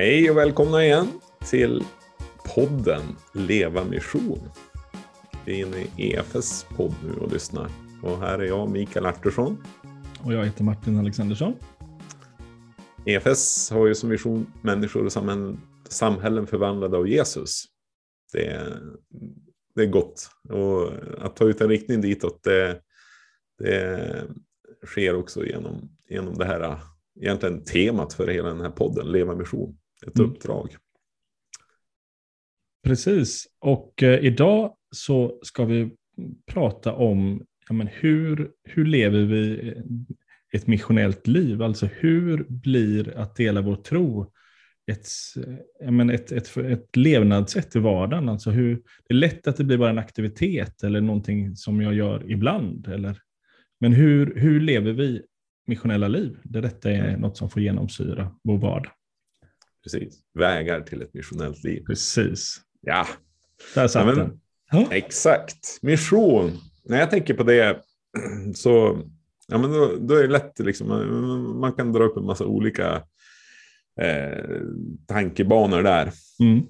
Hej och välkomna igen till podden Leva Mission. Vi är inne i EFS podd nu och lyssnar. Och här är jag, Mikael Artursson. Och jag heter Martin Alexandersson. EFS har ju som vision människor och samhällen, samhällen förvandlade av Jesus. Det är, det är gott. Och att ta ut en riktning ditåt, det, det sker också genom, genom det här egentligen temat för hela den här podden, Leva Mission. Ett mm. uppdrag. Precis, och eh, idag så ska vi prata om ja, men hur, hur lever vi ett missionellt liv? Alltså hur blir att dela vår tro ett, ja, men ett, ett, ett levnadssätt i vardagen? Alltså hur, det är lätt att det blir bara en aktivitet eller någonting som jag gör ibland. Eller, men hur, hur lever vi missionella liv? Där detta är något som får genomsyra vår vardag. Precis, vägar till ett missionellt liv. Precis. Ja. Där satt ja, den. Ja. Exakt. Mission. När jag tänker på det så ja, men då, då är det lätt, liksom, man, man kan dra upp en massa olika eh, tankebanor där. Mm.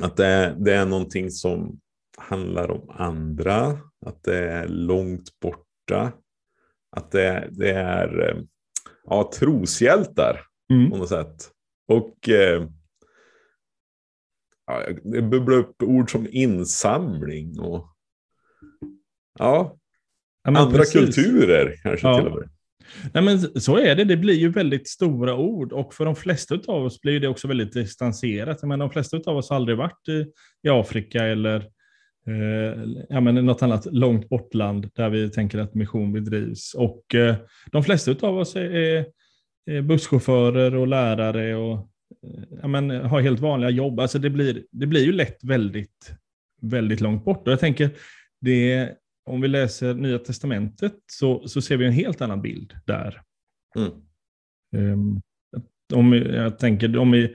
Att det, det, är någonting som handlar om andra, att det är långt borta, att det, det är eh, ja, troshjältar mm. på något sätt. Och eh, ja, det bubblar upp ord som insamling och ja, ja andra precis. kulturer kanske ja. till och med. Nej, men så är det. Det blir ju väldigt stora ord och för de flesta av oss blir det också väldigt distanserat. Men de flesta av oss har aldrig varit i, i Afrika eller eh, ja, men något annat långt bortland där vi tänker att mission bedrivs. Och eh, de flesta av oss är, är, är busschaufförer och lärare och ja, men, har helt vanliga jobb. Alltså det, blir, det blir ju lätt väldigt, väldigt långt bort. Och jag tänker, det, om vi läser Nya Testamentet så, så ser vi en helt annan bild där. Mm. Um, om, jag tänker, om vi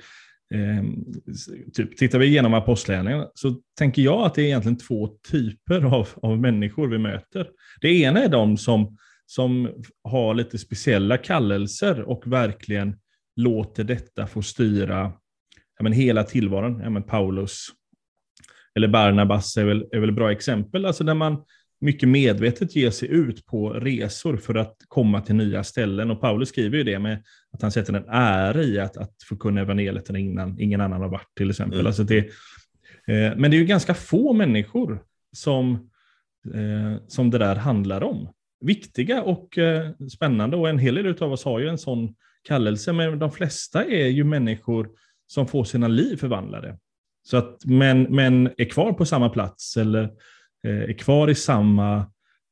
um, typ, tittar vi igenom apostlagärningarna så tänker jag att det är egentligen två typer av, av människor vi möter. Det ena är de som, som har lite speciella kallelser och verkligen låter detta få styra ja, men hela tillvaron. Ja, men Paulus eller Barnabas är väl, är väl bra exempel, alltså där man mycket medvetet ger sig ut på resor för att komma till nya ställen. Och Paulus skriver ju det med att han sätter en ära i att, att få kunna evangeliet innan ingen annan har varit till exempel. Mm. Alltså det, eh, men det är ju ganska få människor som, eh, som det där handlar om. Viktiga och eh, spännande och en hel del av oss har ju en sån kallelse, men de flesta är ju människor som får sina liv förvandlade. Så att, men, men är kvar på samma plats eller eh, är kvar i samma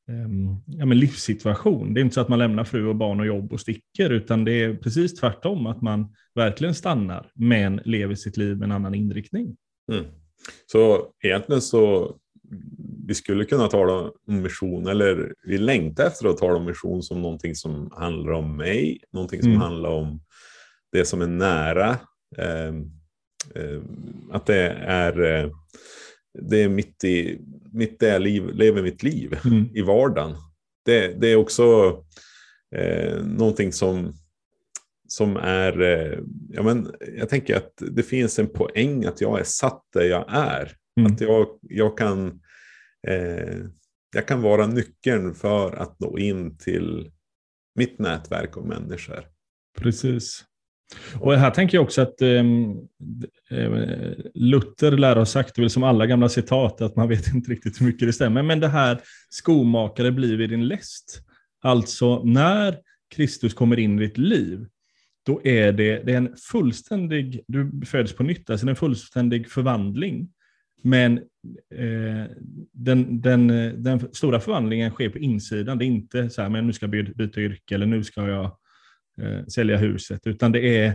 ehm, ja, men livssituation. Det är inte så att man lämnar fru och barn och jobb och sticker, utan det är precis tvärtom, att man verkligen stannar, men lever sitt liv med en annan inriktning. Mm. Så egentligen så vi skulle kunna tala om mission, eller vi längtar efter att tala om mission som någonting som handlar om mig, någonting som mm. handlar om det som är nära. Eh, eh, att det är, eh, det är mitt i, mitt där liv, lever mitt liv mm. i vardagen. Det, det är också eh, någonting som, som är, eh, ja men jag tänker att det finns en poäng att jag är satt där jag är. Mm. Att jag, jag kan eh, jag kan vara nyckeln för att nå in till mitt nätverk av människor. Precis. Och här tänker jag också att ehm, eh, Luther lär ha sagt, det väl som alla gamla citat, att man vet inte riktigt hur mycket det stämmer, men det här skomakare blir vid din läst. Alltså när Kristus kommer in i ditt liv, då är det, det är en fullständig, du föds på nytt, alltså en fullständig förvandling. Men Eh, den, den, den stora förvandlingen sker på insidan. Det är inte så här, men nu ska jag byta yrke eller nu ska jag eh, sälja huset, utan det är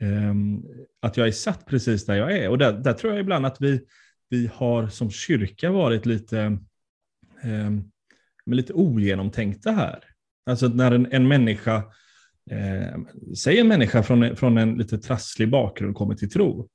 eh, att jag är satt precis där jag är. Och där, där tror jag ibland att vi, vi har som kyrka varit lite, eh, lite ogenomtänkta här. Alltså när en, en människa, eh, säg en människa från, från en lite trasslig bakgrund kommer till tro,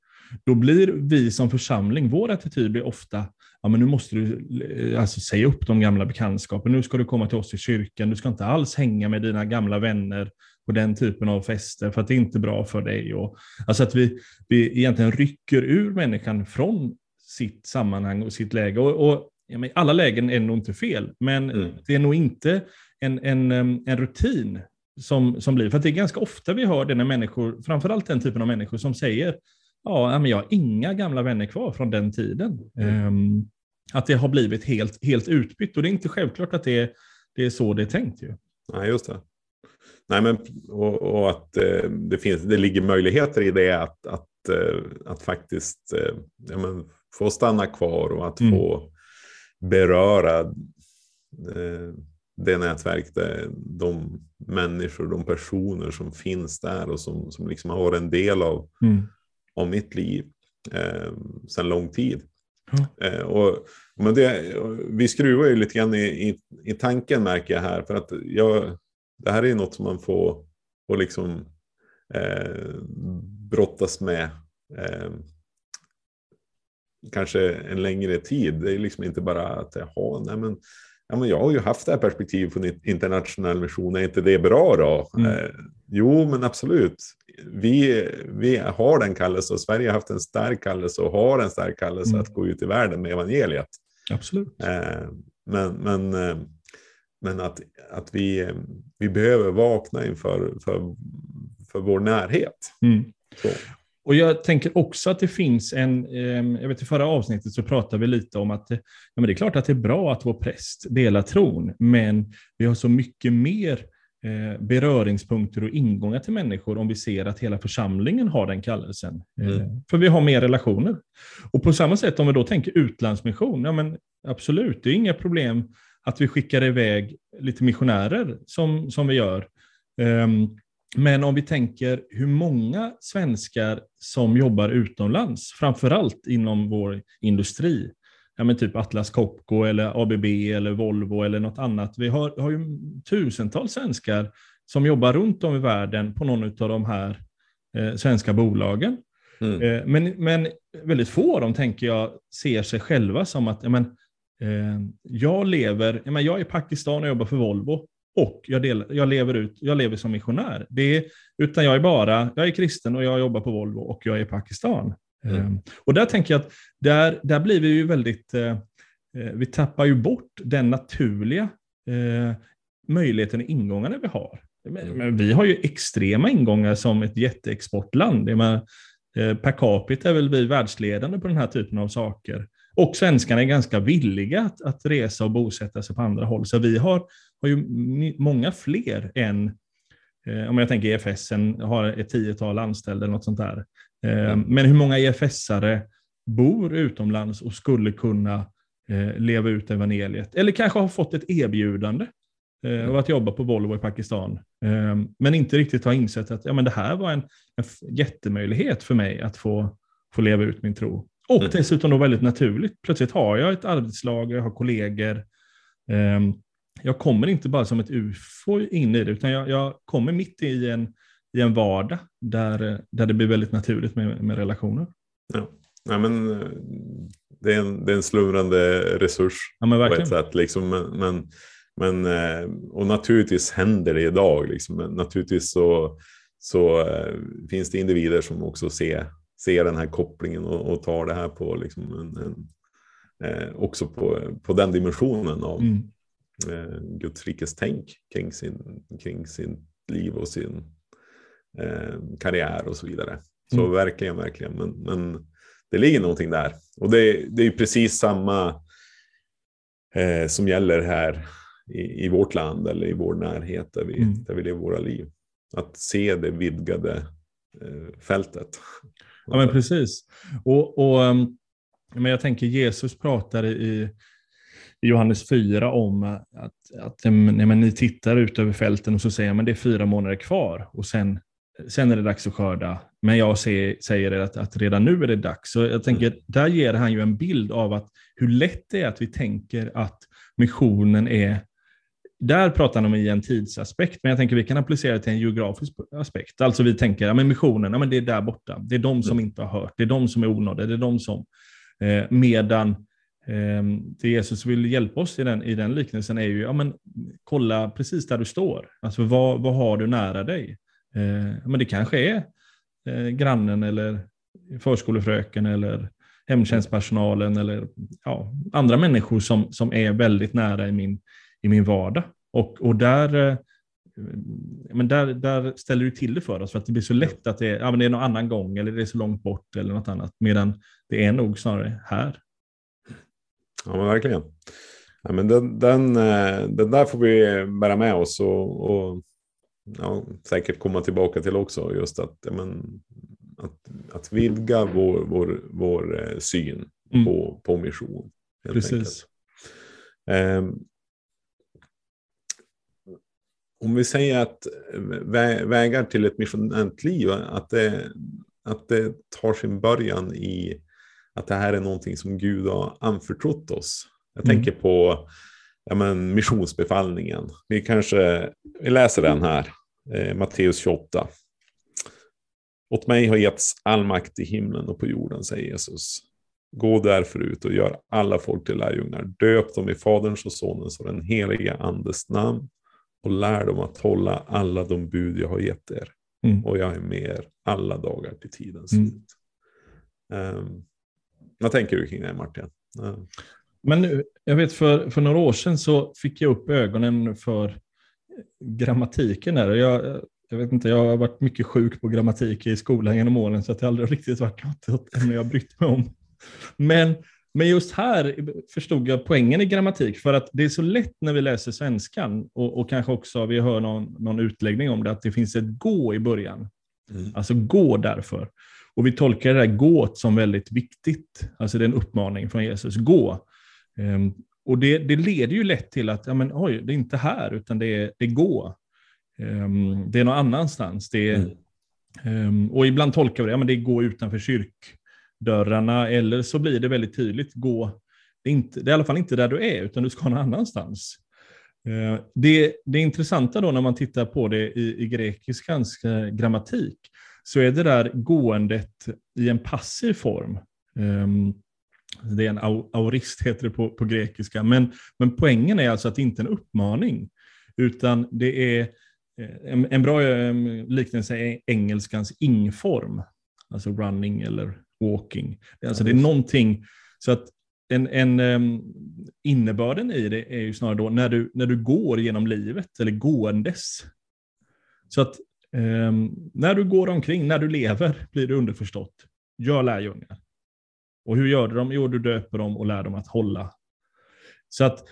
då blir vi som församling, vår attityd blir ofta, ja men nu måste du eh, alltså, säga upp de gamla bekantskapen, nu ska du komma till oss i kyrkan, du ska inte alls hänga med dina gamla vänner på den typen av fester för att det är inte bra för dig. Och, alltså att vi, vi egentligen rycker ur människan från sitt sammanhang och sitt läge. Och, och ja, alla lägen är nog inte fel, men mm. det är nog inte en, en, en rutin som, som blir. För det är ganska ofta vi hör det när människor, framförallt den typen av människor som säger ja, men jag har inga gamla vänner kvar från den tiden. Mm. Um, att det har blivit helt, helt utbytt. Och det är inte självklart att det, det är så det är tänkt. Ju. Nej, just det. Nej, men, och, och att eh, det, finns, det ligger möjligheter i det att, att, eh, att faktiskt eh, ja, men, få stanna kvar och att mm. få beröra det nätverk, de människor, de personer som finns där och som, som liksom har varit en del av, mm. Av mitt liv eh, sedan lång tid. Mm. Eh, och, men det, vi skruvar ju lite grann i, i, i, tanken märker jag här. För att jag, det här är något som man får, får liksom, eh, brottas med eh, kanske en längre tid. Det är liksom inte bara att jaha, nej men, ja, men jag har ju haft det här perspektivet på internationell mission, är inte det bra då? Mm. Eh, jo, men absolut. Vi, vi har den kallelse och Sverige har haft en stark kallelse och har en stark kallelse mm. att gå ut i världen med evangeliet. Absolut. Eh, men men, eh, men att, att vi, vi behöver vakna inför för, för vår närhet. Mm. Och jag tänker också att det finns en, ehm, jag vet i förra avsnittet så pratade vi lite om att ja, men det är klart att det är bra att vår präst delar tron, men vi har så mycket mer eh, beröringspunkter och ingångar till människor om vi ser att hela församlingen har den kallelsen. Eh, mm. För vi har mer relationer. Och på samma sätt om vi då tänker utlandsmission, ja men absolut, det är inga problem att vi skickar iväg lite missionärer som, som vi gör. Um, men om vi tänker hur många svenskar som jobbar utomlands, framförallt inom vår industri, ja, men typ Atlas Copco eller ABB eller Volvo eller något annat. Vi har, har ju tusentals svenskar som jobbar runt om i världen på någon av de här eh, svenska bolagen. Mm. Eh, men, men väldigt få av dem, tänker jag, ser sig själva som att ja, men, eh, jag lever, ja, men jag är i Pakistan och jobbar för Volvo och jag, del, jag, lever ut, jag lever som missionär. Det är, utan jag är bara, jag är kristen och jag jobbar på Volvo och jag är i Pakistan. Mm. Um, och där tänker jag att där, där blir vi ju väldigt, uh, vi tappar ju bort den naturliga uh, möjligheten och ingångarna vi har. Men, mm. men, vi har ju extrema ingångar som ett jätteexportland. Det med, uh, per capita är väl vi världsledande på den här typen av saker. Och svenskarna är ganska villiga att, att resa och bosätta sig på andra håll. Så vi har, har ju många fler än, eh, om jag tänker EFS, har ett tiotal anställda eller något sånt där. Eh, mm. Men hur många EFS-are bor utomlands och skulle kunna eh, leva ut evangeliet? Eller kanske har fått ett erbjudande mm. av att jobba på Volvo i Pakistan. Men inte riktigt har insett att ja, men det här var en, en jättemöjlighet för mig att få, få leva ut min tro. Och mm. dessutom då väldigt naturligt. Plötsligt har jag ett arbetslag, jag har kollegor. Jag kommer inte bara som ett ufo in i det, utan jag, jag kommer mitt i en, i en vardag där, där det blir väldigt naturligt med, med relationer. Ja. ja men, eh, det, är en, det är en slumrande resurs ja, på ett sätt. Liksom. Men, men, men, eh, och naturligtvis händer det idag. Liksom. Naturligtvis så, så äh, finns det individer som också ser ser den här kopplingen och, och tar det här på liksom en, en eh, också på, på den dimensionen av mm. Eh, Guds rikes tänk kring sin, kring sin liv och sin eh, karriär och så vidare. Så mm. verkligen, verkligen. Men, men det ligger någonting där. Och det, det är precis samma eh, som gäller här i, i, vårt land eller i vår närhet där vi, mm. där vi lever våra liv. Att se det vidgade eh, fältet. Ja, men precis. Och, och, ehm, men jag tänker Jesus pratar i, i Johannes 4 om att, att nej, men ni tittar ut över fälten och så säger man det är fyra månader kvar och sen, sen är det dags att skörda. Men jag säger, säger att, att redan nu är det dags. Så jag tänker, mm. där ger han ju en bild av att hur lätt det är att vi tänker att missionen är där pratar han om i en tidsaspekt, men jag tänker vi kan applicera det till en geografisk aspekt. Alltså vi tänker, ja, men missionen, ja, men det är där borta. Det är de som mm. inte har hört, det är de som är onådda, det är de som... Eh, medan Ehm, det Jesus vill hjälpa oss i den, i den liknelsen är ju, ja men kolla precis där du står. Alltså vad, vad har du nära dig? Eh, men det kanske är eh, grannen eller förskolefröken eller hemtjänstpersonalen eller ja, andra människor som, som är väldigt nära i min, i min vardag. Och, och där, eh, men där, där ställer du till det för oss, för att det blir så lätt att det är, ja, men det är någon annan gång eller det är så långt bort eller något annat, medan det är nog snarare här. Ja, men verkligen. Ja, men den, den, eh, den där får vi bära med oss och, och ja, säkert komma tillbaka till också. Just att, men, att, att vidga vår, vår, vår eh, syn mm. på, på mission. Precis. Um, om vi säger att vä vägar till ett missionellt liv, att det, att det tar sin början i att det här är någonting som Gud har anförtrott oss. Jag mm. tänker på ja, men, missionsbefallningen. Vi kanske vi läser den här, eh, Matteus 28. Åt mig har getts all makt i himlen och på jorden, säger Jesus. Gå därför ut och gör alla folk till lärjungar. Döp dem i Faderns och Sonens och den heliga Andes namn och lär dem att hålla alla de bud jag har gett er. Mm. Och jag är med er alla dagar till tidens mm. slut. Um, vad tänker du kring det Martin? Uh. Men nu, jag vet för, för några år sedan så fick jag upp ögonen för grammatiken där. Jag, jag vet inte, jag har varit mycket sjuk på grammatik i skolan genom åren så att det aldrig riktigt varit något ämne jag brytt mig om. Men men just här förstod jag poängen i grammatik, för att det är så lätt när vi läser svenskan, och, och kanske också vi hör någon, någon utläggning om det, att det finns ett gå i början. Mm. Alltså gå därför. Och vi tolkar det där gåt som väldigt viktigt. Alltså det är en uppmaning från Jesus, gå. Um, och det, det, leder ju lätt till att, ja men oj, det är inte här, utan det är, det är gå. Um, det är någon annanstans. Det är, um, och ibland tolkar vi det, ja men det är gå utanför kyrk dörrarna eller så blir det väldigt tydligt, gå, det är, inte, det är i alla fall inte där du är, utan du ska någon annanstans. Det, det intressanta då när man tittar på det i, i grekiskans eh, grammatik, så är det där gåendet i en passiv form. Ehm, det är en aurist heter det på, på grekiska, men, men poängen är alltså att det inte är en uppmaning, utan det är eh, en, en bra liknelse är engelskans ingform, alltså running eller walking. Alltså det är någonting, så att en, en um, innebörden i det är ju snarare då när du, när du går genom livet, eller gåendes. Så att när du går omkring, när du lever, blir det underförstått. Gör lärjungar. Och hur gör du dem? Jo, du döper dem och lär dem att hålla. Så att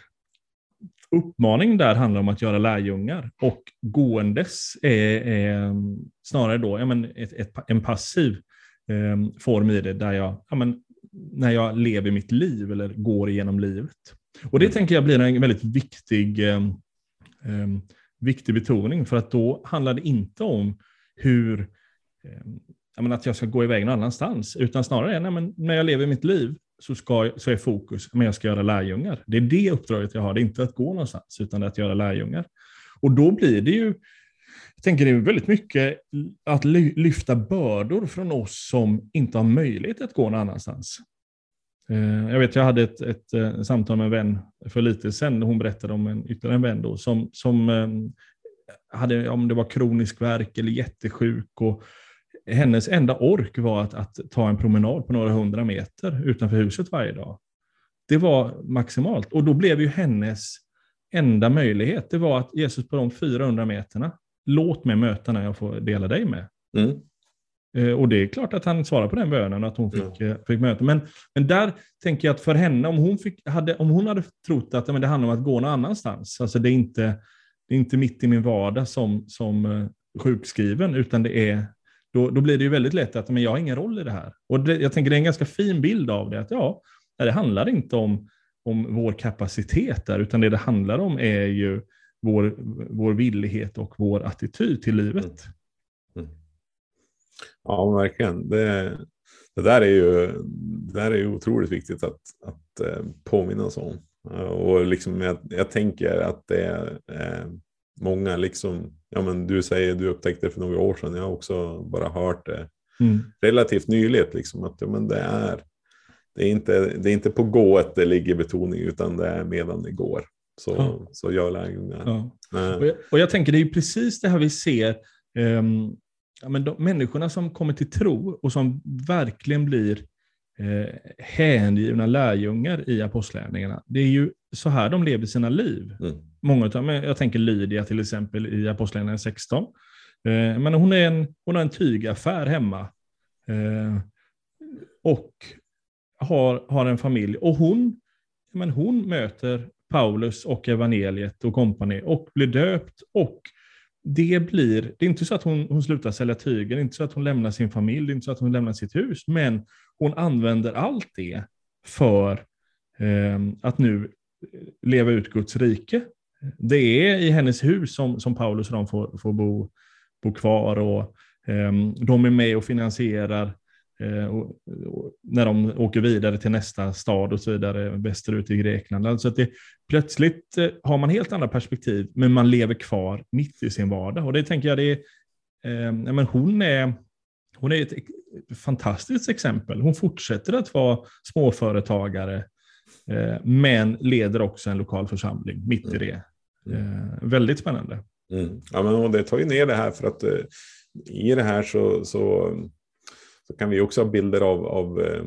uppmaningen där handlar om att göra lärjungar och gåendes är, är snarare då ja, men ett, ett, en passiv eh, form i det där jag, ja, men, när jag lever mitt liv eller går igenom livet. Och det mm. tänker jag blir en väldigt viktig, eh, viktig betoning, för att då handlar det inte om hur eh, att jag ska gå iväg någon annanstans, utan snarare nej, men när jag lever mitt liv så, ska, så är fokus att jag ska göra lärjungar. Det är det uppdraget jag har, det är inte att gå någonstans, utan att göra lärjungar. Och då blir det ju jag tänker det är väldigt mycket att lyfta bördor från oss som inte har möjlighet att gå någon annanstans. Eh, jag vet, jag hade ett, ett, eh, samtal med en vän för lite sedan. Hon berättade om en ytterligare en vän då, som, som eh, hade, om det var kronisk värk eller jättesjuk. Och hennes enda ork var att, att ta en promenad på några hundra meter utanför huset varje dag. Det var maximalt. Och då blev ju hennes enda möjlighet, det var att Jesus på de 400 meterna låt mig möta när jag får dela dig med. Mm. Eh, och det är klart att han svarar på den bönen, att hon fick, mm. fick möta. Men, men där tänker jag att för henne, om hon, fick, hade, om hon hade trott att men det handlar om att gå någon annanstans, alltså det är inte, det är inte mitt i min vardag som, som uh, sjukskriven, utan det är, då, då blir det ju väldigt lätt att men jag har ingen roll i det här. Och det, jag tänker det är en ganska fin bild av det, att ja, det handlar inte om, om vår kapacitet där, utan det det handlar om är ju vår, vår villighet och vår attityd till livet. Mm. Ja, verkligen. Det, det, där är ju, det där är ju otroligt viktigt att, att eh, påminnas om. Och liksom jag, jag tänker att det är eh, många, liksom, ja men du säger du upptäckte det för några år sedan, jag har också bara hört det mm. relativt nyligt, liksom, att ja, men det är det, är inte, det är inte på gået det ligger betoning, utan det är medan det går. Så, Ja. så gör lärjungar. Ja. Eh, Och jag, och jag tänker det är ju precis det här vi ser, ehm, ja, men de, människorna som kommer till tro och som verkligen blir eh, hängivna lärjungar i apostlärningarna. Det är ju så här de lever sina liv. Mm. Många utav, men jag tänker Lydia till exempel i Apostlagärningarna 16. Eh, men hon, är en, hon har en tygaffär hemma. Eh, och har, har en familj. Och hon, men hon möter Paulus och evangeliet och kompani och blir döpt. Och det blir, det är inte så att hon, hon slutar sälja tyger, det är inte så att hon lämnar sin familj, det är inte så att hon lämnar sitt hus, men hon använder allt det för eh, att nu eh, leva ut Guds rike. Det är i hennes hus som, som Paulus och de får, får bo, bo kvar och eh, de är med och finansierar eh, och, och när de åker vidare till nästa stad och så vidare västerut i Grekland. Alltså att det, plötsligt eh, har man helt andra perspektiv, men man lever kvar mitt i sin vardag. Och det tänker jag, det är, eh, men hon är, hon är ett, fantastiskt exempel. Hon fortsätter att vara småföretagare, eh, men leder också en lokal församling mitt i det. Eh, väldigt spännande. Mm. Ja, men det tar ju ner det här för att eh, i det här så, så, så kan vi också ha bilder av, av eh,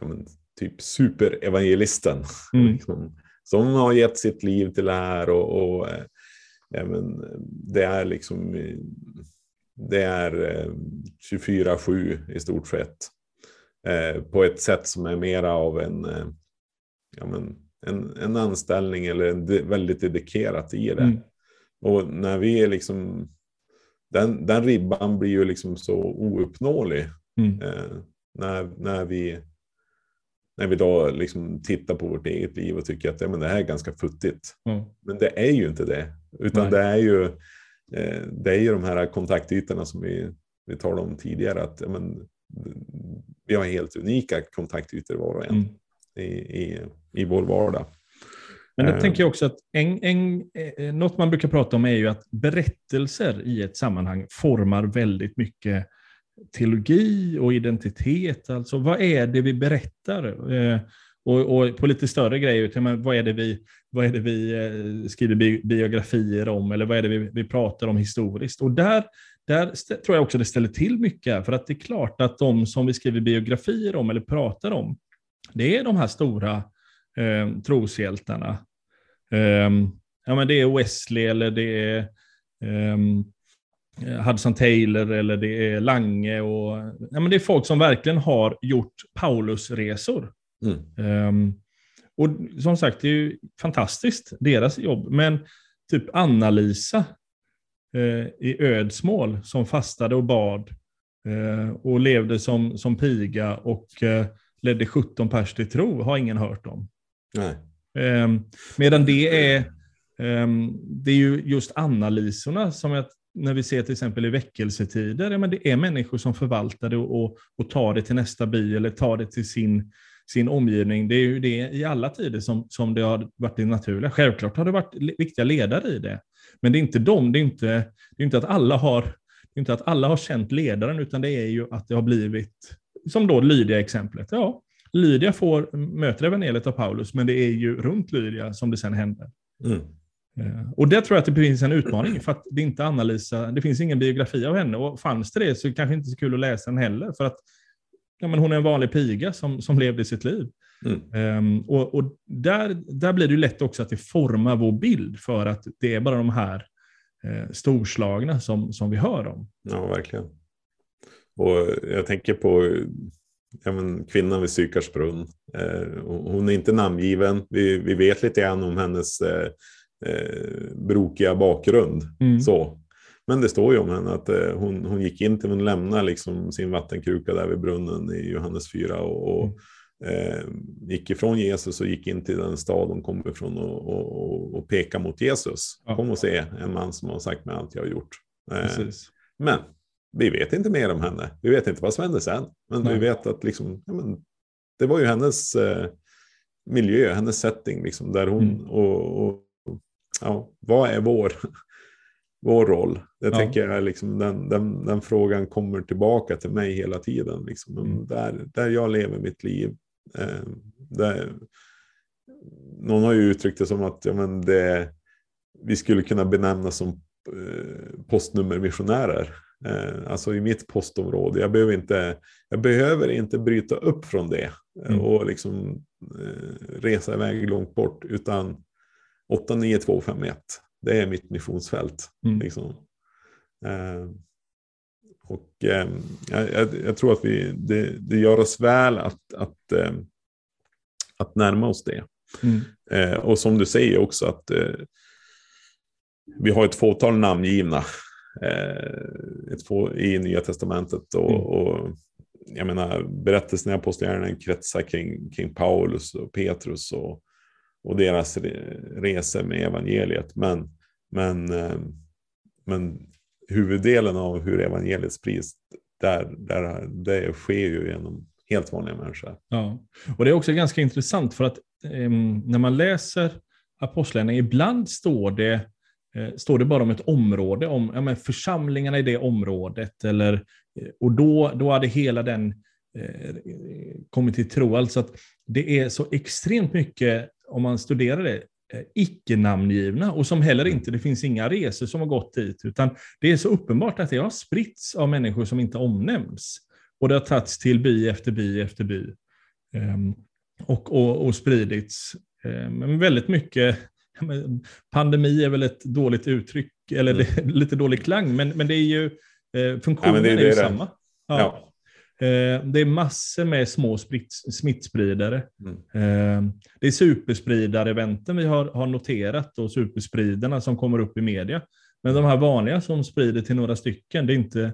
ja, men, typ superevangelisten. Mm. Liksom, som har gett sitt liv till det här och, och eh, ja, men, det är liksom eh, det är eh, 24-7 i stort sett. Eh, på ett sätt som är mera av en, eh, ja, men, en, en anställning eller en de, väldigt dedikerat i det. Mm. Och när vi är liksom, den, den ribban blir ju liksom så ouppnåelig. Mm. Eh, när, när, vi, när vi då liksom tittar på vårt eget liv och tycker att ja, men det här är ganska futtigt. Ja. Men det är ju inte det. Utan Nej. det är ju, eh, det är ju de här kontaktytorna som vi, vi talade om tidigare. Att, ja, men, vi har helt unika kontaktytor var och en Mm. i, i, i vår vardag. Men det Eh. tänker jag också att en, en, något man brukar prata om är ju att berättelser i ett sammanhang formar väldigt mycket teologi och identitet. Alltså vad är det vi berättar? Eh, och, och på lite större grejer, vad är det vi, vad är det vi eh, skriver bi biografier om? Eller vad är det vi, vi pratar om historiskt? Och där, där tror jag också det ställer till mycket. För att det är klart att de som vi skriver biografier om eller pratar om, det är de här stora eh, troshjältarna. Eh, ja, men det är Wesley eller det är ehm, Hudson Taylor eller det är Lange. Och, ja, men det är folk som verkligen har gjort Paulusresor. Mm. Ehm, och som sagt, det är ju fantastiskt, deras jobb. Men typ Anna-Lisa eh, i Ödsmål som fastade och bad eh, och levde som, som piga och eh, ledde 17 pers till tro har ingen hört om. Nej. Ehm, medan det är, ehm, det är ju just Anna-Lisorna som jag, när vi ser till exempel i väckelsetider, ja, men det är människor som förvaltar det och, och, tar det till nästa by eller tar det till sin, sin omgivning. Det är ju det i alla tider som, som det har varit det naturliga. Självklart har det varit viktiga ledare i det. Men det är inte dem, det är inte, det är inte att alla har det är inte att alla har känt ledaren, utan det är ju att det har blivit, som då Lydia-exemplet. Ja, Lydia får, möter evangeliet av Paulus, men det är ju runt Lydia som det sen händer. Mm. Eh, Och det tror jag att det finns en utmaning, för att det inte Anna-Lisa, det finns ingen biografi av henne, och fanns det det så kanske inte så kul att läsa den heller, för att ja, men hon är en vanlig piga som, som levde sitt liv. Mm. Ehm, och och där, där blir det lätt också att det formar vår bild, för att det är bara de här eh, storslagna som, som vi hör om. Ja, verkligen. Och jag tänker på ja, men, kvinnan vid Sykarsbrunn. Eh, hon är inte namngiven. Vi, vi vet lite grann om hennes eh, eh, brokiga bakgrund. Mm. Så. Men det står ju om henne att eh, hon, hon gick in till, hon lämnade liksom sin vattenkruka där vid brunnen i Johannes 4 och, och eh, gick ifrån Jesus och gick in till den stad hon kom ifrån och, och, och, pekade mot Jesus. Ja. Kom och se en man som har sagt mig allt jag har gjort. Eh, men vi vet inte mer om henne. Vi vet inte vad som hände sen. Men Nej. vi vet att liksom, ja, men, det var ju hennes eh, miljö, hennes setting. Liksom, där hon, Mm. och, och, ja, vad är vår, vår roll? Det Ja. tänker jag, liksom, den, den, den frågan kommer tillbaka till mig hela tiden. Liksom. Men Mm. Där, där jag lever mitt liv, Eh, det, någon har ju uttryckt det som att ja, men det, vi skulle kunna benämnas som eh, postnummermissionärer. Eh, alltså i mitt postområde. Jag behöver inte, jag behöver inte bryta upp från det mm. och liksom eh, resa iväg långt bort. Utan 89251, det är mitt missionsfält. Mm. Liksom. Eh, och eh, jag, jag, tror att vi, det, det gör oss väl att, att, eh, att närma oss det. Mm. Eh, och som du säger också att eh, vi har ett fåtal namngivna eh, ett få, i Nya Testamentet. Och, mm. och jag menar, berättelsen i Apostlagärningarna kretsar kring, kring Paulus och Petrus och, och deras resor med evangeliet. Men, men, eh, men huvuddelen av hur evangeliet sprids, där, där, det sker ju genom helt vanliga människor. Ja, och det är också ganska intressant för att eh, när man läser Apostlagärningarna, ibland står det, eh, står det bara om ett område, om ja, men församlingarna i det området, eller, eh, och då, då hade hela den eh, kommit till tro. Alltså att det är så extremt mycket, om man studerar det, Eh, icke-namngivna och som heller inte, det finns inga resor som har gått dit, utan det är så uppenbart att det har spritts av människor som inte omnämns. Och det har tagits till by efter by efter by. Um, och, och, och spridits. Um, men väldigt mycket, pandemi är väl ett dåligt uttryck, eller mm. lite dålig klang, men, men det är ju, eh, funktionen ja, det är, det är ju samma. Ja. ja. Eh, det är massor med små smittspridare. Mm. Eh, det är superspridare-eventen vi har, har noterat och superspridarna som kommer upp i media. Men de här vanliga som sprider till några stycken, det är inte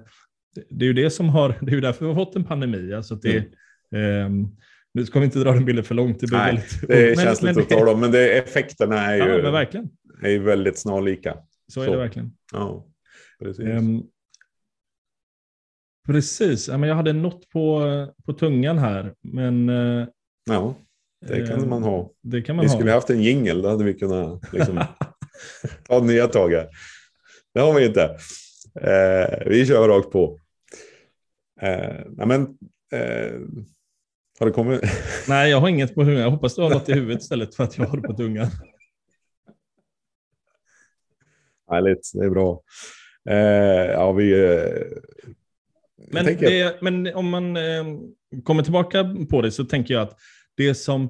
det är ju det som har, det är ju därför vi har fått en pandemi. Alltså det, mm. eh, nu ska vi inte dra den bilden för långt. Det, blir Nej, väldigt, det men, känsligt men, att ta dem, men det, effekterna är ju, ja, verkligen. är väldigt snarlika. Så, så är det verkligen. Ja, precis. Um, Precis, ja, men jag hade något på, på tungan här. Men, eh, ja, det kan eh, man ha. Det kan man vi ha. skulle haft en jingel, då hade vi kunnat liksom, ta nya tag här. Det har vi inte. Eh, vi kör rakt på. Eh, men, eh, har det kommit? Nej, jag har inget på tungan. Jag hoppas du har något i huvudet istället för att jag har det på tungan. Härligt, det är bra. Eh, ja, vi, men, det, men om man eh, kommer tillbaka på det så tänker jag att det som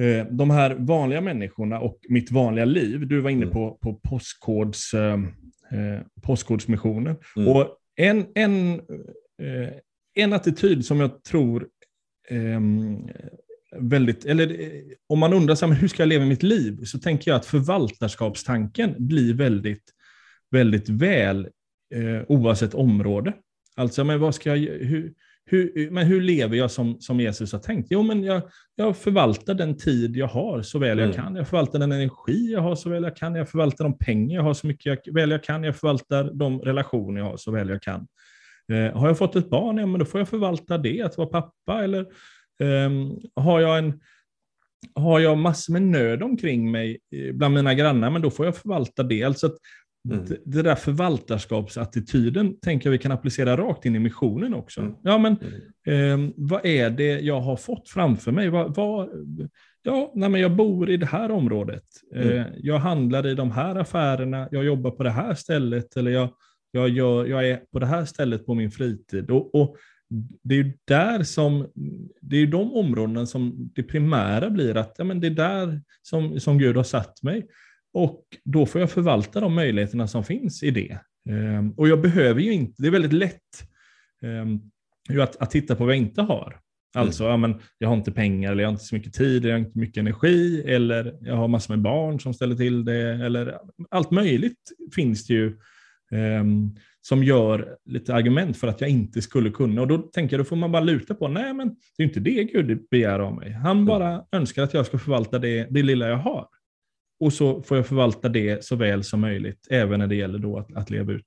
eh, de här vanliga människorna och mitt vanliga liv, du var inne mm. på, på postkods, eh, eh, postkodsmissionen. Mm. Och en, en, eh, en attityd som jag tror ehm, väldigt, eller eh, om man undrar här, hur ska jag leva mitt liv, så tänker jag att förvaltarskapstanken blir väldigt, väldigt väl eh, oavsett område. Alltså, men vad ska jag, hur, hur, men hur lever jag som, som Jesus har tänkt? Jo, men jag, jag förvaltar den tid jag har så väl jag mm. kan. Jag förvaltar den energi jag har så väl jag kan. Jag förvaltar de pengar jag har så mycket jag, väl jag kan. Jag förvaltar de relationer jag har så väl jag kan. Eh, har jag fått ett barn, ja, men då får jag förvalta det, att vara pappa. Eller eh, har jag en har jag massor med nöd omkring mig eh, bland mina grannar, men då får jag förvalta det. Alltså att Mm. Det där förvaltarskapsattityden tänker jag vi kan applicera rakt in i missionen också. Mm. Ja, men eh, vad är det jag har fått framför mig? Vad, vad, ja, nej, men jag bor i det här området. Mm. Eh, jag handlar i de här affärerna. Jag jobbar på det här stället. Eller jag, jag, gör, jag är på det här stället på min fritid. Och, och det är där som, det är de områdena som det primära blir att ja, men det är där som, som Gud har satt mig. Och då får jag förvalta de möjligheterna som finns i det. Ehm, och jag behöver ju inte, det är väldigt lätt ehm, att, att titta på vad jag inte har. Alltså, mm. ja, men jag har inte pengar, eller jag har inte så mycket tid, eller jag har inte mycket energi, eller jag har massor med barn som ställer till det, eller allt möjligt finns det ju um, som gör lite argument för att jag inte skulle kunna. Och då tänker jag, då får man bara luta på, nej men det är inte det Gud begär av mig. Han mm. bara önskar att jag ska förvalta det, det lilla jag har. Och så får jag förvalta det så väl som möjligt, även när det gäller då att, att leva, ut,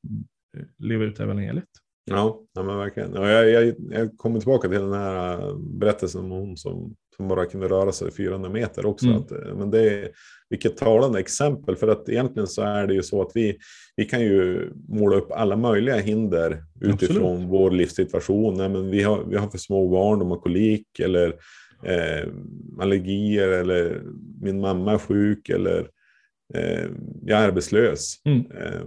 leva ut evangeliet. Ja, ja men verkligen. Ja, jag, jag, jag kommer tillbaka till den här äh, berättelsen om hon som, som bara kunde röra sig 400 meter också. Mm. Att, äh, men det är, vilket talande exempel, för att egentligen så är det ju så att vi, vi kan ju måla upp alla möjliga hinder utifrån Absolut. vår livssituation. Nej, men vi, har, vi har för små barn, de har kolik eller eh, allergier eller min mamma är sjuk eller eh, jag är arbetslös. Mm. Eh,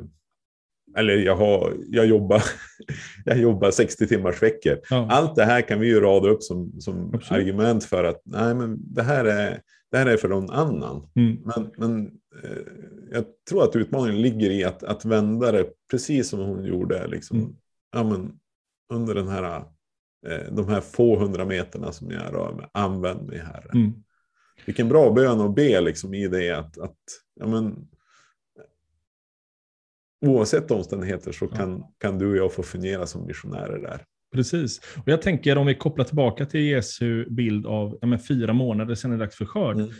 eller jag, har, jag, jobbar, jag jobbar 60 timmars veckor. Ja. Allt det här kan vi ju rada upp som, som Absolut. argument för att nej, men det, här är, det här är för någon annan. Mm. Men, men eh, jag tror att utmaningen ligger i att, att vända det precis som hon gjorde. Liksom, Mm. ja, men, under den här, de här få hundra meterna som jag rör mig. Använd mig Herre. Mm. Vilken bra bön att be liksom, i det att, att ja, men, oavsett omständigheter så Ja. kan, kan du och jag få fungera som missionärer där. Precis. Och jag tänker om vi kopplar tillbaka till Jesu bild av ja, men fyra månader sedan är det dags för skörd. Mm.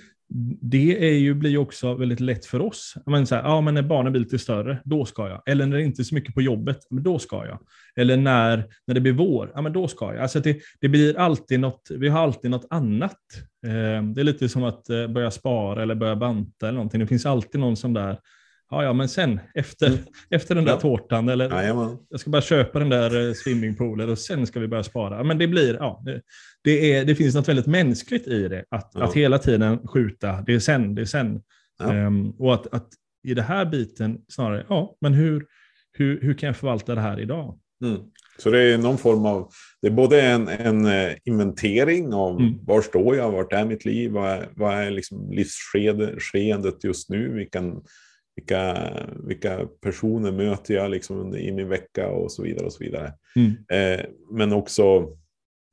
Det är ju, blir ju också väldigt lätt för oss. Men så här, ja, men när barnen blir lite större, då ska jag. Eller när det inte är så mycket på jobbet, men då ska jag. Eller när, när det blir vår, ja men då ska jag. Alltså det, det blir alltid något, vi har alltid något annat. Eh, det är lite som att eh, börja spara eller börja banta eller någonting. Det finns alltid någon som där, ja ja men sen efter, Mm. efter den där Ja. tårtan eller Jajamän. jag ska bara köpa den där eh, swimmingpoolen och sen ska vi börja spara. Men det blir, ja, det, är, det finns något väldigt mänskligt i det. Att, Ja. att hela tiden skjuta, det är sen, det är sen. Ja. Ehm, och att, att i det här biten snarare, ja, men hur, hur, hur kan jag förvalta det här idag? Mm. Så det är någon form av, det är både en, en eh, inventering av Mm. var står jag, vart är mitt liv, vad är, vad är liksom livsskedet just nu, vilken, vilka, vilka personer möter jag liksom i min vecka och så vidare. och så vidare. Mm. Eh, men också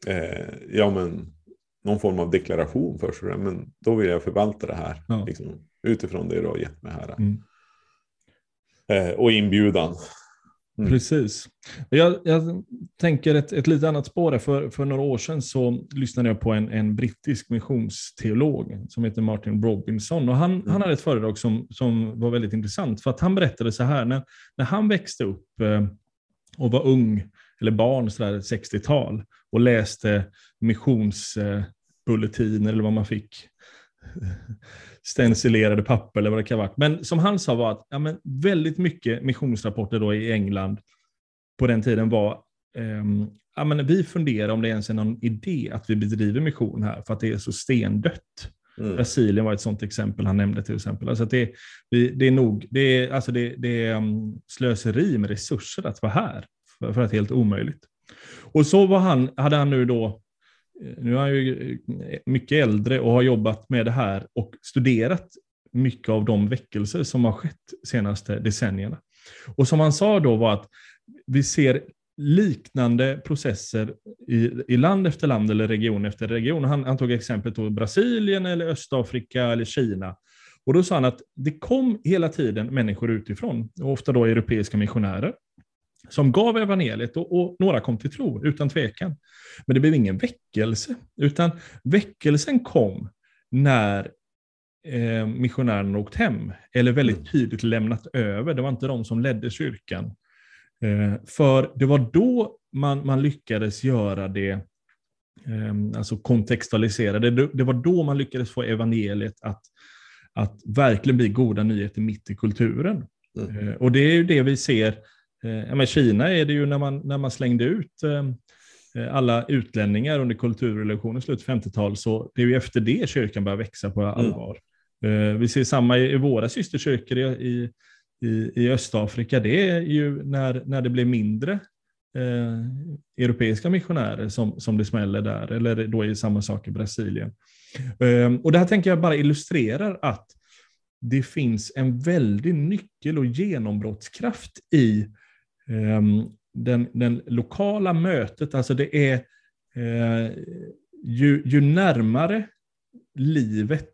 eh, ja, men, någon form av deklaration för sig. Men då vill jag förvalta det här Ja. liksom, utifrån det du har gett mig här. Mm. Eh, och inbjudan. Mm. Precis. Jag, jag tänker ett, ett lite annat spår. där. För, för några år sedan så lyssnade jag på en, en brittisk missionsteolog som heter Martin Robinson. Och han, Mm. han hade ett föredrag som, som var väldigt intressant. För att han berättade så här, när, när han växte upp eh, och var ung, eller barn, så där 60-tal, och läste missionsbulletiner eller vad man fick stencilerade papper eller vad det kan varit. Men som han sa var att ja, men väldigt mycket missionsrapporter då i England på den tiden var ehm, ja, men vi funderar om det ens är någon idé att vi bedriver mission här för att det är så stendött. Mm. Brasilien var ett sånt exempel han nämnde till exempel. Alltså det, vi, det är nog det är, alltså det, det är um, slöseri med resurser att vara här för, för att det är helt omöjligt. Och så var han, hade han nu då nu är han ju eh, mycket äldre och har jobbat med det här och studerat mycket av de väckelser som har skett de senaste decennierna. Och som han sa då var att vi ser liknande processer i, i land efter land eller region efter region. Han, han tog exemplet Brasilien eller Östafrika eller Kina. Och då sa han att det kom hela tiden människor utifrån, och ofta då europeiska missionärer, som gav evangeliet och, och några kom till tro, utan tvekan. Men det blev ingen väckelse, utan väckelsen kom när eh, missionärerna åkt hem, eller väldigt Mm. tydligt lämnat över. Det var inte de som ledde kyrkan. Eh, för det var då man, man lyckades göra det, eh, alltså kontextualisera det. Det var då man lyckades få evangeliet att, att verkligen bli goda nyheter mitt i kulturen. Mm. Eh, Och det är ju det vi ser, ja, men Kina är det ju när man, när man slängde ut eh, eh, alla utlänningar under kulturrevolutionen i slutet av 50-talet, så det är ju efter det kyrkan börjar växa på allvar. Eh, Vi ser samma i våra systerkyrkor i, i, i, Östafrika, det är ju när, när det blev mindre eh, europeiska missionärer som, som det smäller där, eller då är det samma sak i Brasilien. Eh, och det här tänker jag bara illustrerar att det finns en väldig nyckel och genombrottskraft i den, den lokala mötet. Alltså det är eh, ju, ju närmare livet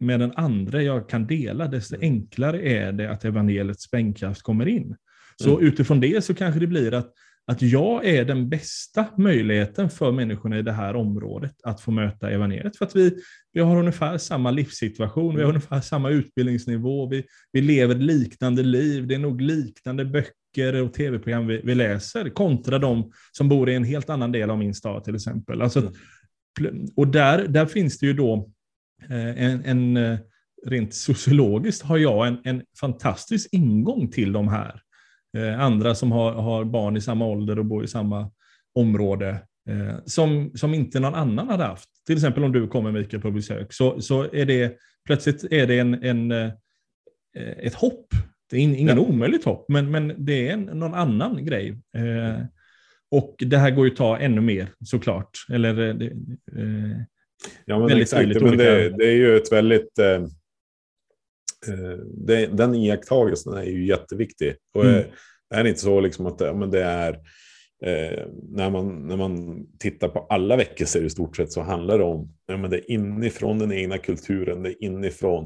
med den andra jag kan dela, desto Mm. enklare är det att evangeliets sprängkraft kommer in. Så Mm. utifrån det så kanske det blir att, att jag är den bästa möjligheten för människorna i det här området att få möta evangeliet. För att vi, vi har ungefär samma livssituation, vi har ungefär samma utbildningsnivå, vi, vi lever liknande liv, det är nog liknande böcker och tv-program vi, vi läser kontra de som bor i en helt annan del av min stad till exempel. Alltså, Mm. Och där, där finns det ju då eh, en, en eh, rent sociologiskt har jag en, en fantastisk ingång till de här. Eh, andra som har, har barn i samma ålder och bor i samma område, eh, som, som inte någon annan hade haft till exempel om du kommer Mikael på besök, så, så är det plötsligt är det en, en, eh, ett hopp. Det är ingen ja. omöjligt hopp, men, men det är en, någon annan grej. Eh, och det här går ju att ta ännu mer såklart. Eller, eh, ja, men exakt. Men det, det, är ju ett väldigt... Eh, det, den iakttagelsen är ju jätteviktig. Och mm. är det inte så liksom att ja, men det är... Eh, när, man, när man tittar på alla väckelser i stort sett så handlar det om ja, men det är inifrån den egna kulturen, det är inifrån.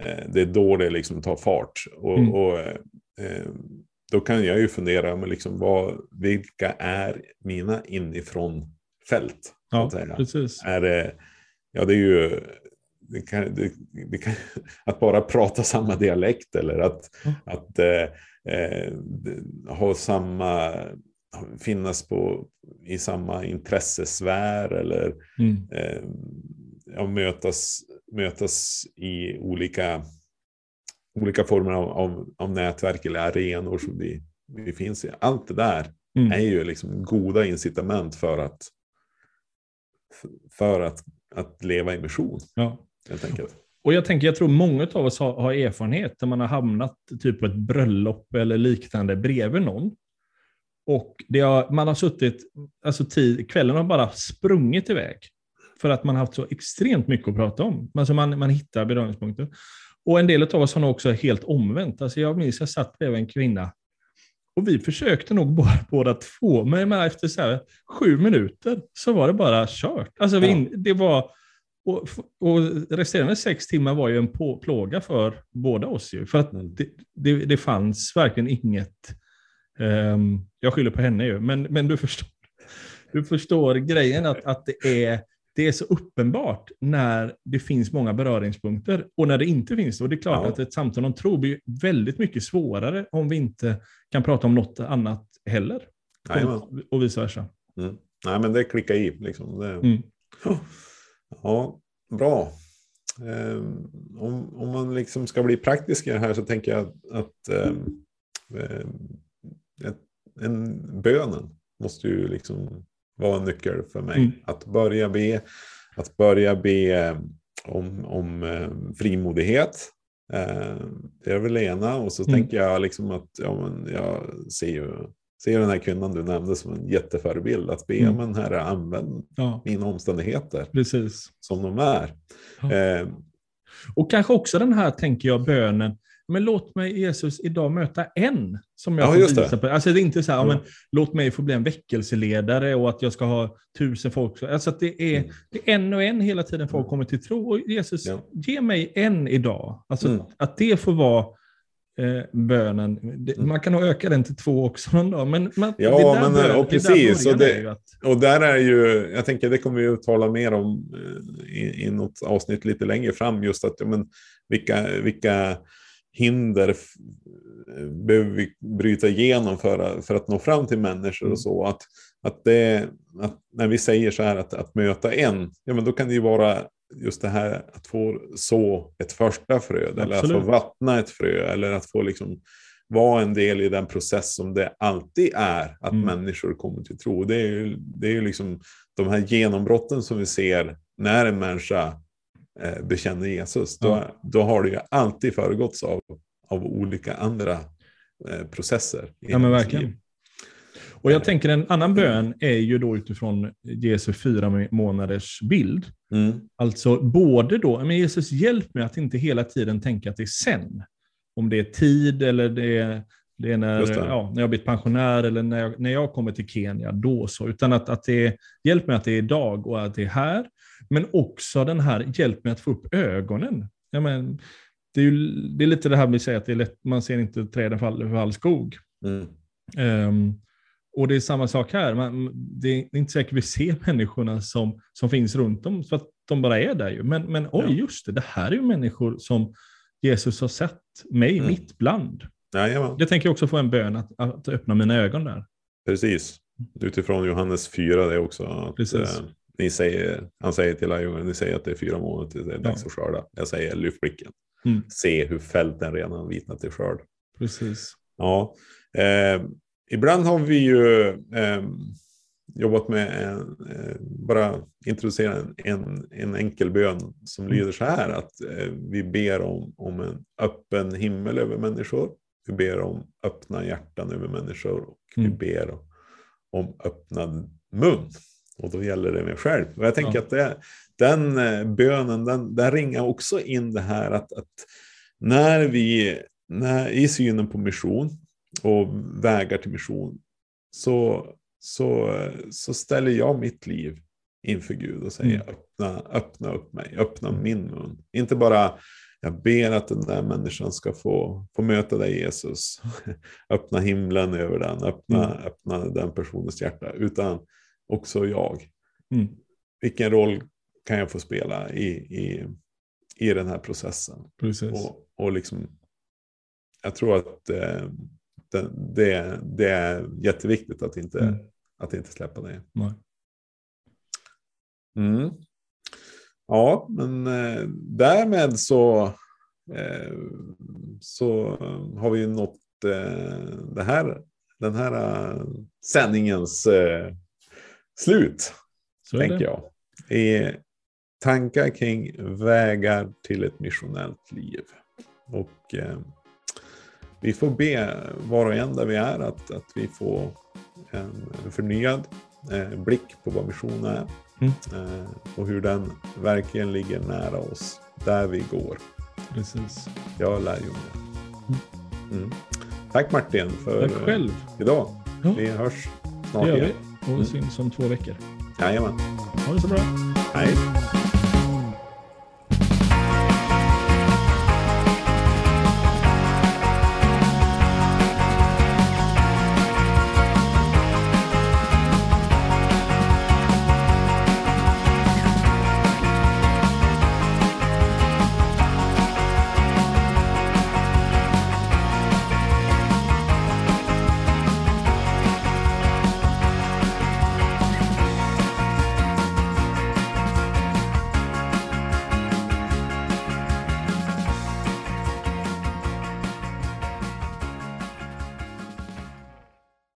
Eh, det är då det liksom tar fart. Och, mm. och eh, då kan jag ju fundera, men liksom vad, vilka är mina inifrån fält? Ja, precis. Är det, ja, det är ju det kan, det, det kan, att bara prata samma dialekt eller att, mm. att eh, eh, ha samma, finnas på, i samma intressesfär eller mm. eh, ja, mötas, mötas i olika olika former av, av, av nätverk eller arenor som vi, vi finns i. Allt det där mm. är ju liksom goda incitament för att, för att, att leva i mission. Ja. Och jag tänker, jag tror många av oss har, har erfarenhet där man har hamnat typ på ett bröllop eller liknande bredvid någon. Och det har, man har suttit, alltså tid, kvällen har bara sprungit iväg. För att man har haft så extremt mycket att prata om. Alltså man, man hittar beröringspunkter. Och en del av oss har nog också helt omvänt. Alltså jag minns jag satt bredvid en kvinna och vi försökte nog bara, båda två, men efter så här, sju minuter så var det bara kört. Alltså vi, det var, och, och resterande sex timmar var ju en på, plåga för båda oss. Ju, för att mm. det, det, det fanns verkligen inget, um, jag skyller på henne ju, men, men du, förstår, du förstår grejen att, att det är det är så uppenbart när det finns många beröringspunkter och när det inte finns det. Och det är klart ja. att ett samtal om tro blir väldigt mycket svårare om vi inte kan prata om något annat heller. Och, och vice versa. Mm. Nej, men det klickar i. Liksom. Det... Mm. Ja, bra. Um, om, om man liksom ska bli praktisk i det här så tänker jag att um, en, bönen måste ju liksom var en nyckel för mig. Mm. Att börja be, att börja be om, om frimodighet. Det är väl ena. Och så mm. tänker jag liksom att ja, men jag ser ju ser den här kvinnan du nämnde som en jätteförebild. Att be, mm. men herre, använd ja. mina omständigheter Precis. som de är. Ja. Eh, och kanske också den här, tänker jag, bönen men låt mig Jesus idag möta en som jag ja, får visa på. Alltså det är inte så här, mm. men, låt mig få bli en väckelseledare och att jag ska ha tusen folk. Alltså att det är, mm. det är en och en hela tiden folk mm. kommer till tro. Och Jesus, ja. ge mig en idag. Alltså mm. att det får vara eh, bönen. Mm. Man kan nog öka den till två också någon dag. Men, men ja, men bön, och precis. Och, det, att... och där är ju, jag tänker det kommer vi att tala mer om eh, i, i något avsnitt lite längre fram. Just att, men, vilka, vilka hinder behöver vi bryta igenom för, för att nå fram till människor och mm. så. Att, att, det, att när vi säger så här att, att möta en, ja men då kan det ju vara just det här att få så ett första frö, Absolut. eller att få vattna ett frö, eller att få liksom vara en del i den process som det alltid är att mm. människor kommer till tro. Det är ju det är ju liksom de här genombrotten som vi ser när en människa eh, bekänner Jesus, då, ja. då har det ju alltid föregåtts av, av olika andra eh, processer. Ja, men verkligen. Och jag tänker en annan bön är ju då utifrån Jesu fyra månaders bild. Mm. Alltså både då, men Jesus hjälp mig att inte hela tiden tänka att det är sen. Om det är tid eller det är, det är när, det. Ja, när jag blivit pensionär eller när jag, när jag kommer till Kenya, då så. Utan att, att det är, hjälp mig att det är idag och att det är här. Men också den här, hjälp mig att få upp ögonen. Ja, men, det, är ju, det är lite det här vi säger att det är lätt, man ser inte träden falla för all skog. Mm. Um, och det är samma sak här. Man, det är inte säkert vi ser människorna som, som finns runt om, för att de bara är där ju. Men, men oj, just det, det här är ju människor som Jesus har sett mig mm. mitt bland. Ja, jag tänker också få en bön att, att öppna mina ögon där. Precis. Utifrån Johannes 4 det också. Att, Precis. Eh, ni säger, han säger till lärjungarna, ni säger att det är fyra månader till det är dags ja. att skörda. Jag säger lyft blicken. Mm. Se hur fälten redan vitnat till skörd. Precis. Ja. Eh, ibland har vi ju, eh, jobbat med, en, eh, bara introducera en, en, en enkel bön som Mm. lyder så här att eh, vi ber om, om en öppen himmel över människor. Vi ber om öppna hjärtan över människor och vi Mm. ber om, om öppnad mun. Och då gäller det mig själv. Och jag tänker Ja. att det, den eh, bönen, den, den ringar också in det här att, att när vi, när, i synen på mission och vägar till mission, så, så, så ställer jag mitt liv inför Gud och säger Mm. öppna, öppna upp mig, öppna min mun. Inte bara jag ber att den där människan ska få, få möta dig Jesus. öppna himlen över den, öppna, Mm. öppna den personens hjärta. Utan också jag. Mm. Vilken roll kan jag få spela i, i, i den här processen? Precis. Och, och liksom, jag tror att eh, det, det, det är jätteviktigt att inte, Mm. att inte släppa det. Mm. Ja, men eh, därmed så, eh, så har vi nått eh, det här, den här eh, sändningens eh, slut, Så tänker jag. I tankar kring vägar till ett missionellt liv. Och eh, vi får be var och en där vi är att, att vi får en, förnyad eh, blick på vad mission är. Mm. Eh, och hur den verkligen ligger nära oss där vi går. Precis. Jag lär ju det. Mm. Tack Martin för Tack själv. eh, idag. Ja. Vi hörs Det snart gör igen. vi. Och syns om två veckor. Jajamän. Ha det så bra. Hej.